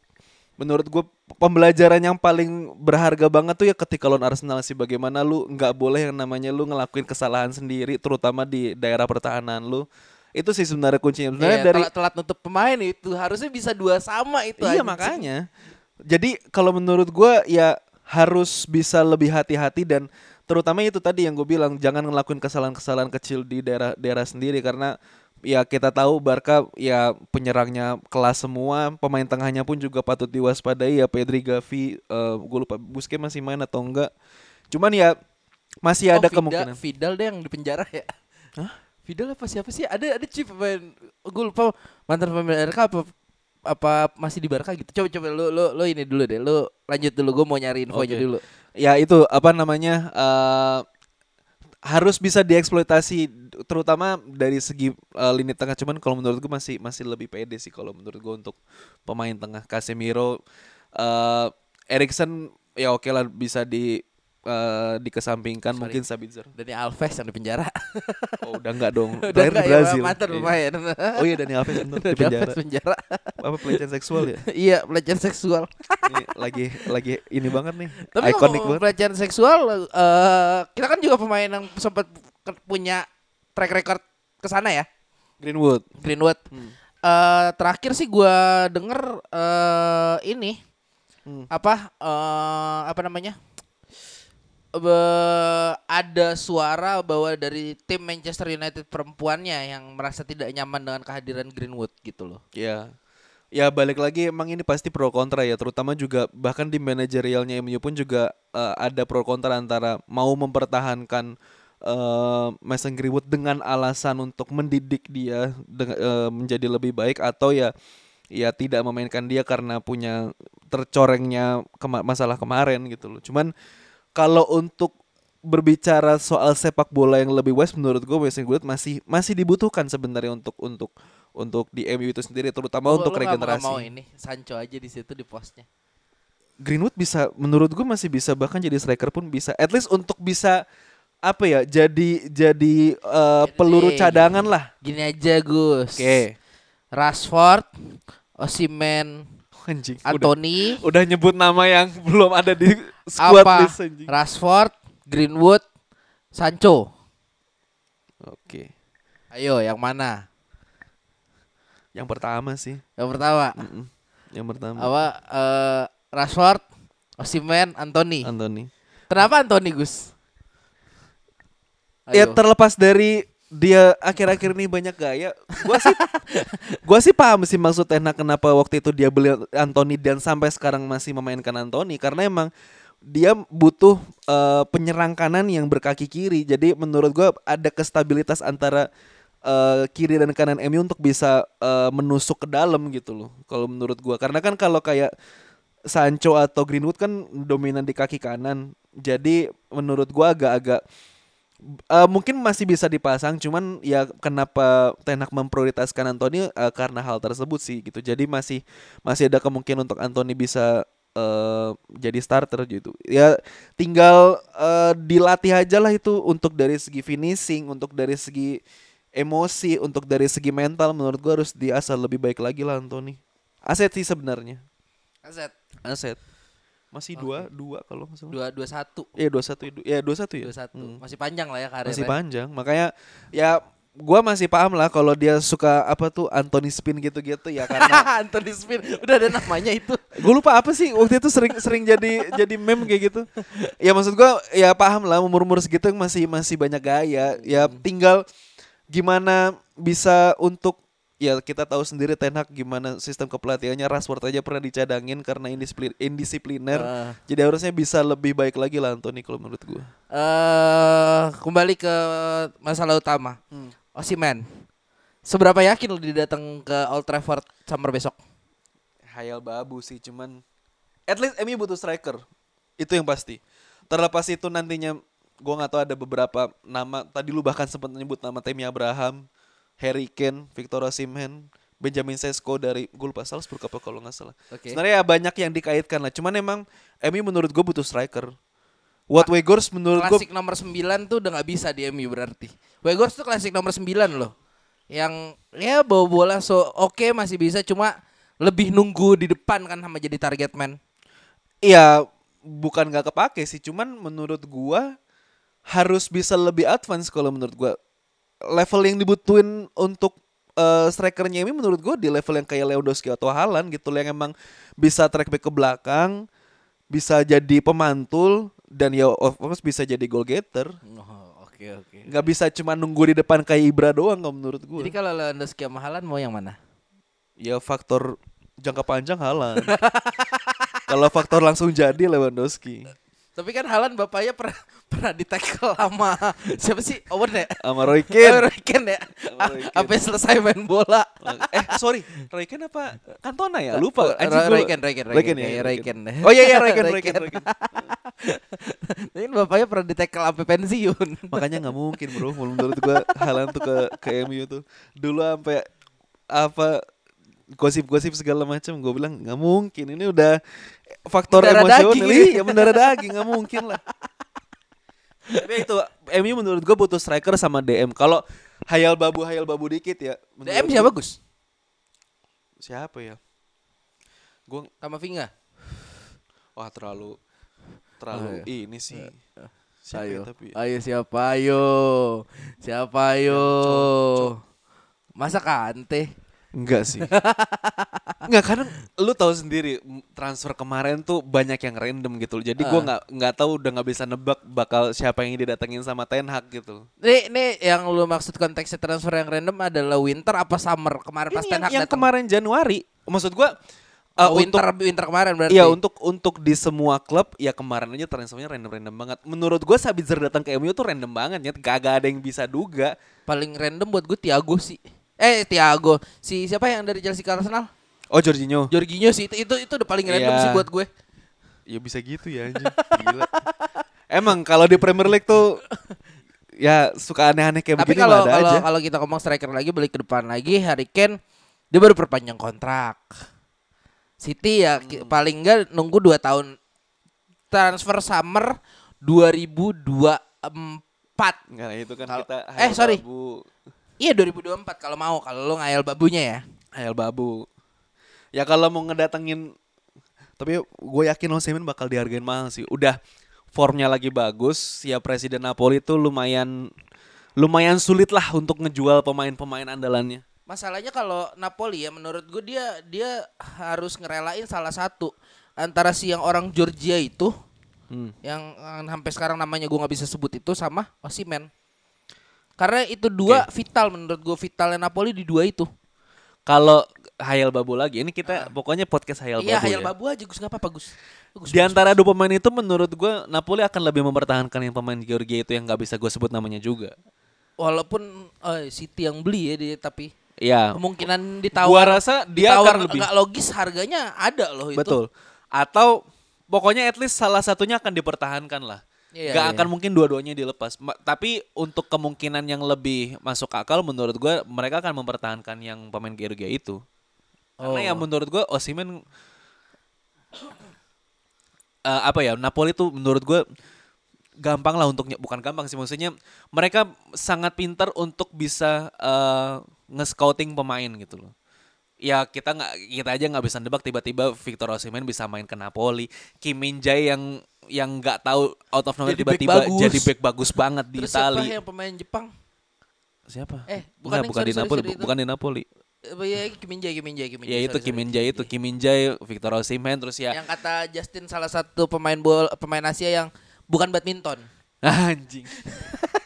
menurut gue pembelajaran yang paling berharga banget tuh ya ketika lawan Arsenal sih bagaimana lu nggak boleh yang namanya lu ngelakuin kesalahan sendiri terutama di daerah pertahanan lu itu sih sebenarnya kuncinya sebenarnya Iya, dari telat, telat nutup pemain itu harusnya bisa dua sama itu. iya anjing. makanya jadi kalau menurut gue ya harus bisa lebih hati-hati dan terutama itu tadi yang gue bilang jangan ngelakuin kesalahan-kesalahan kecil di daerah daerah sendiri karena ya kita tahu Barca ya penyerangnya kelas semua pemain tengahnya pun juga patut diwaspadai ya Pedri Gavi gue lupa Busquets masih main atau enggak cuman ya masih Oh, ada kemungkinan Vidal deh yang di penjara ya. Hah? Vidal apa siapa sih? Ada ada chip pemain gue lupa mantan pemain RK apa apa masih di Barca gitu. Coba coba lu lu lu ini dulu deh. Lu lanjut dulu gue mau nyari infonya Oke. dulu. ya itu apa namanya eh, harus bisa dieksploitasi terutama dari segi eh, lini tengah. Cuman kalau menurut gue masih masih lebih pede sih kalau menurut gue untuk pemain tengah. Casemiro eh Erikson ya oke lah bisa di eh, dikesampingkan mungkin Sabitzer. Dani Alves yang di penjara. Oh, udah enggak dong. *laughs* Udah Terakhir di enggak ya, Brazil. Iya. lumayan. Oh iya Dani Alves bener, di penjara. Alves penjara. Apa pelecehan seksual ya? *laughs* iya, pelecehan seksual. Ini lagi lagi ini banget nih. Tapi Ikonik banget. pelecehan seksual, eh kita kan juga pemain yang sempat punya track record ke sana ya, Greenwood. Greenwood. Hmm. Eh terakhir sih gua denger eh ini Hmm. apa eh apa namanya? Be- ada suara bahwa dari tim Manchester United perempuannya yang merasa tidak nyaman dengan kehadiran Greenwood gitu loh. Ya. Ya balik lagi emang ini pasti pro kontra ya terutama juga bahkan di manajerialnya MU pun juga eh, ada pro kontra antara mau mempertahankan eh Mason Greenwood dengan alasan untuk mendidik dia eh, menjadi lebih baik atau ya ya tidak memainkan dia karena punya tercorengnya kema- masalah kemarin gitu loh. Cuman kalau untuk berbicara soal sepak bola yang lebih wise menurut gue Mason Greenwood masih masih dibutuhkan sebenarnya untuk untuk untuk di MU itu sendiri terutama Lu- untuk lu regenerasi. mau ini Sancho aja di situ di posnya. Greenwood bisa menurut gue masih bisa bahkan jadi striker pun bisa at least untuk bisa apa ya jadi jadi peluru Gini, cadangan lah. Gini aja Gus. Oke. Rashford, Osimhen, Anjing. Udah, Anthony, udah nyebut nama yang *laughs* belum ada di squad apa? list anjing. Rashford, Greenwood, Sancho. Oke. Ayo yang mana? Yang pertama sih. Yang pertama. Mm-mm. Yang pertama. Apa eh, Rashford, Osimhen, Anthony. Anthony. Kenapa Anthony Gus? Ya Ayo. terlepas dari dia akhir-akhir ini banyak gaya, gua sih *laughs* gua sih paham sih maksud Ten Hag kenapa waktu itu dia beli Anthony dan sampai sekarang masih memainkan Anthony karena emang dia butuh eh, penyerang kanan yang berkaki kiri. Jadi menurut gua ada kestabilitas antara eh, kiri dan kanan MU untuk bisa eh, menusuk ke dalam gitu loh. Kalau menurut gua karena kan kalau kayak Sancho atau Greenwood kan dominan di kaki kanan. Jadi menurut gua agak-agak Eh, mungkin masih bisa dipasang, cuman ya kenapa Ten Hag memprioritaskan Anthony eh, karena hal tersebut sih gitu. Jadi masih masih ada kemungkinan untuk Anthony bisa eh, jadi starter gitu. Ya tinggal eh, dilatih aja lah itu untuk dari segi finishing, untuk dari segi emosi, untuk dari segi mental menurut gua harus diasah lebih baik lagi lah Anthony. Aset sih sebenarnya. Aset. Aset. Masih dua, dua kalau nggak salah. Dua dua satu. Iya dua satu, ya dua satu ya. Dua satu. Hmm Masih panjang lah ya karirnya. masih panjang makanya ya gua masih paham lah kalau dia suka apa tuh Anthony spin gitu-gitu ya karena *laughs* Anthony Spin udah ada namanya itu. *laughs* gue lupa apa sih waktu itu sering sering jadi jadi meme kayak gitu ya maksud gua ya paham lah umur umur segitu masih masih banyak gaya ya tinggal gimana bisa untuk ya kita tahu sendiri Ten Hag gimana sistem kepelatihannya Rashford aja pernah dicadangin karena indisiplin indisipliner Ah. jadi harusnya bisa lebih baik lagi lah Anthony kalau menurut gua eh kembali ke masalah utama. Hmm. Osimhen. Seberapa yakin lu dia datang ke Old Trafford summer besok? Hayal babu sih cuman at least MU butuh striker. Itu yang pasti. Terlepas itu nantinya gua nggak tahu ada beberapa nama tadi lu bahkan sempat menyebut nama Tammy Abraham, Harry Kane, Victor Osimhen, Benjamin Sesko dari gue lupa Salzburg apa kalau nggak salah. Oke. Sebenarnya ya banyak yang dikaitkan lah. Cuman emang MU menurut gue butuh striker. What Weghorst menurut gue Klasik nomor 9 tuh udah nggak bisa di MU berarti. Weghorst tuh klasik nomor 9 loh. Yang ya bawa bola so oke masih bisa cuma lebih nunggu di depan kan sama jadi target man. Iya bukan nggak kepake sih, cuman menurut gua harus bisa lebih advance kalau menurut gua level yang dibutuhin untuk eh, strikernya ini menurut gua di level yang kayak Lewandowski atau Haaland gitu yang emang bisa track back ke belakang, bisa jadi pemantul dan ya of course bisa jadi goal getter. Oh, oke oke. Nggak bisa cuma nunggu di depan kayak Ibra doang kalau menurut gua. Jadi kalau Lewandowski sama Haaland mau yang mana? ya faktor jangka panjang Haaland. *laughs* kalau faktor langsung jadi Lewandowski. Tapi kan Haaland bapaknya *laughs* pernah pernah di tackle sama siapa sih? Owen ya? Sama Roy Oh, Keane. Roy Keane ya. Keane. Sampai selesai main bola. eh sorry Roy Keane apa Cantona ya lupa Roy- Keane, Roy Keane, Roy Keane, ya, Roy Keane. oh iya iya Roy *laughs* Keane Roy Keane, bapaknya pernah di tackle sampai pensiun. makanya nggak mungkin bro menurut gua Haaland tuh ke ke MU tuh dulu sampai apa gosip-gosip segala macam gue bilang nggak mungkin ini udah faktor Mendarah emosional daging. iya mendarah daging nggak mungkin lah Tapi itu MU menurut gue butuh striker sama DM. Kalau hayal babu hayal babu dikit ya. DM siapa Gus? Siapa ya? Gue Kamavinga. wah terlalu terlalu Oh, iya. ini sih. Siapa ayo, ya tapi? ayo siapa ayo, siapa ayo. Masa Kante? Enggak sih. *laughs* Enggak karena lu tahu sendiri transfer kemarin tuh banyak yang random gitu. Jadi gua nggak nggak tahu udah nggak bisa nebak bakal siapa yang didatengin sama Ten Hag gitu. Nih, nih yang lu maksud konteksnya transfer yang random adalah winter apa summer kemarin pas Ini Ten yang, Hag yang datang? kemarin Januari. Maksud gua uh, Oh, winter untuk winter kemarin berarti. Iya untuk untuk di semua klub ya kemarin aja transfernya random-random banget. Menurut gua Sabitzer datang ke MU tuh random banget ya. Gak ada yang bisa duga. paling random buat gue Thiago sih. Eh Thiago, si siapa yang dari Chelsea ke Arsenal? Oh Jorginho. Jorginho sih itu itu itu udah paling random Iya. sih buat gue. Ya bisa gitu ya anjing. Gila. *laughs* Emang kalau di Premier League tuh ya suka aneh-aneh kayak Tapi begini kalau mah ada kalau aja. kalau kita ngomong striker lagi balik ke depan lagi Harry Kane dia baru perpanjang kontrak. City ya ki- paling enggak nunggu 2 tahun transfer summer 2024. Enggak itu kan Kalau- kita eh, sorry. Iya 2024 kalau mau kalau lo ngayal babunya ya. Hayal babu. Ya kalau mau ngedatengin tapi gue yakin Osimhen bakal dihargain mahal sih. Udah formnya lagi bagus. Ya presiden Napoli tuh lumayan lumayan sulit lah untuk ngejual pemain-pemain andalannya. Masalahnya kalau Napoli ya menurut gue dia dia harus ngerelain salah satu antara si yang orang Georgia itu Hmm. yang eh, sampai sekarang namanya gue nggak bisa sebut itu sama Osimhen. Karena itu dua vital menurut gue vitalnya Napoli di dua itu. Kalau Hayal Babu lagi, ini kita pokoknya podcast Hayal Iya Babu Hayal ya. Babu aja Gus nggak apa-apa Gus. Gus, Di antara Gus. dua pemain itu menurut gue Napoli akan lebih mempertahankan yang pemain Georgia itu yang nggak bisa gue sebut namanya juga. walaupun eh, City yang beli ya dia tapi Ya, kemungkinan ditawar gua rasa dia ditawar akan lebih nggak logis harganya ada loh itu. betul. Atau pokoknya at least salah satunya akan dipertahankan lah. Iya, Gak iya. akan mungkin dua-duanya dilepas. Ma- tapi untuk kemungkinan yang lebih masuk akal menurut gue mereka akan mempertahankan yang pemain Georgia itu. Karena Oh. ya menurut gue Osimen *coughs* eh, apa ya Napoli tuh menurut gue gampang lah untuk bukan gampang sih maksudnya mereka sangat pintar untuk bisa eh, nge-scouting pemain gitu loh. Ya kita nggak kita aja nggak bisa nebak tiba-tiba Victor Osimhen bisa main ke Napoli, Kim Min Jae yang yang nggak tahu out of nowhere tiba-tiba jadi back bagus banget di Terus siapa yang pemain Jepang? Siapa? Eh, bukan yang bukan sorry, di Napoli, sorry, bu- itu. bukan di Napoli. Ya Kim Min Jae, Kim Min Jae, Kim Min Ya Jae, itu sorry, Kim. Min Jae itu Kim Min Jae, Victor Osimhen terus ya Yang kata Justin salah satu pemain bola pemain Asia yang bukan badminton. *laughs* anjing. *laughs*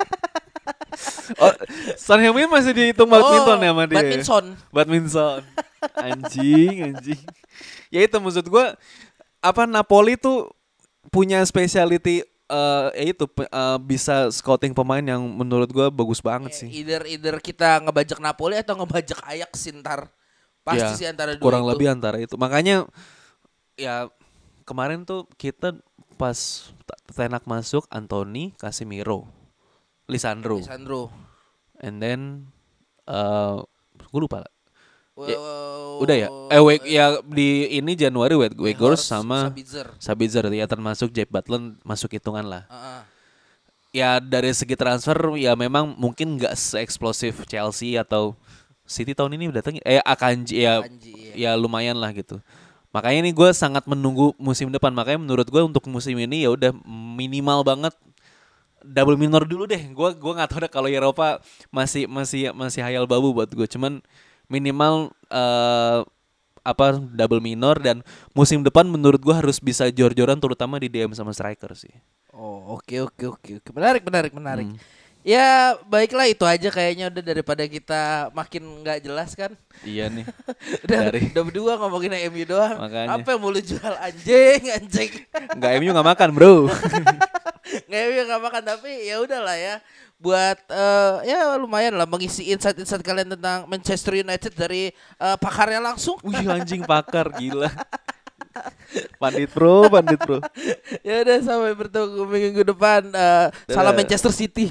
*laughs* oh, Son Heung-min masih dihitung badminton Oh, ya sama dia. badminton. Badminton. *laughs* Anjing, anjing. Ya itu maksud gua apa Napoli tuh punya speciality eh ya itu eh, bisa scouting pemain yang menurut gua bagus banget sih. Either either kita ngebajak Napoli atau ngebajak Ajax sintar. Pasti Ya, sih antara dua kurang itu. lebih antara itu. Makanya ya kemarin tuh kita pas Tenak masuk Anthony, Casemiro, Lisandro, Lisandro. and then uh, gue lupa. Ya, Well, Udah ya? Eh wait, ya di ini Januari Wait Weghorst sama Sabitzer. Sabitzer ya termasuk Jeb Butland masuk hitungan lah. Heeh. Ya dari segi transfer ya memang mungkin nggak seeksplosif Chelsea atau City tahun ini datang eh Akanji ya Akanji, iya. ya lumayan lah gitu. Makanya ini gue sangat menunggu musim depan. Makanya menurut gue untuk musim ini ya udah minimal banget double minor dulu deh. Gue gua nggak tahu deh kalau Eropa masih masih masih hayal babu buat gue. Cuman minimal eh apa double minor dan musim depan menurut gue harus bisa jor-joran terutama di DM sama striker sih. Oh, oke oke oke oke. Menarik menarik menarik. Hmm. Ya, baiklah itu aja kayaknya udah daripada kita makin nggak jelas kan. Iya nih. *laughs* Udah, Dari- udah berdua ngomongin MU doang. Makanya. Apa yang mau lu jual anjing anjing. Nggak MU nggak makan bro. *laughs* Nggak MU nggak makan tapi ya udahlah ya. Buat eh, ya lumayan lah mengisi insight-insight kalian tentang Manchester United dari eh, pakarnya langsung. Wih anjing pakar gila. Pandit bro, pandit bro. ya udah sampai bertemu minggu depan. Eh, salam. Manchester City.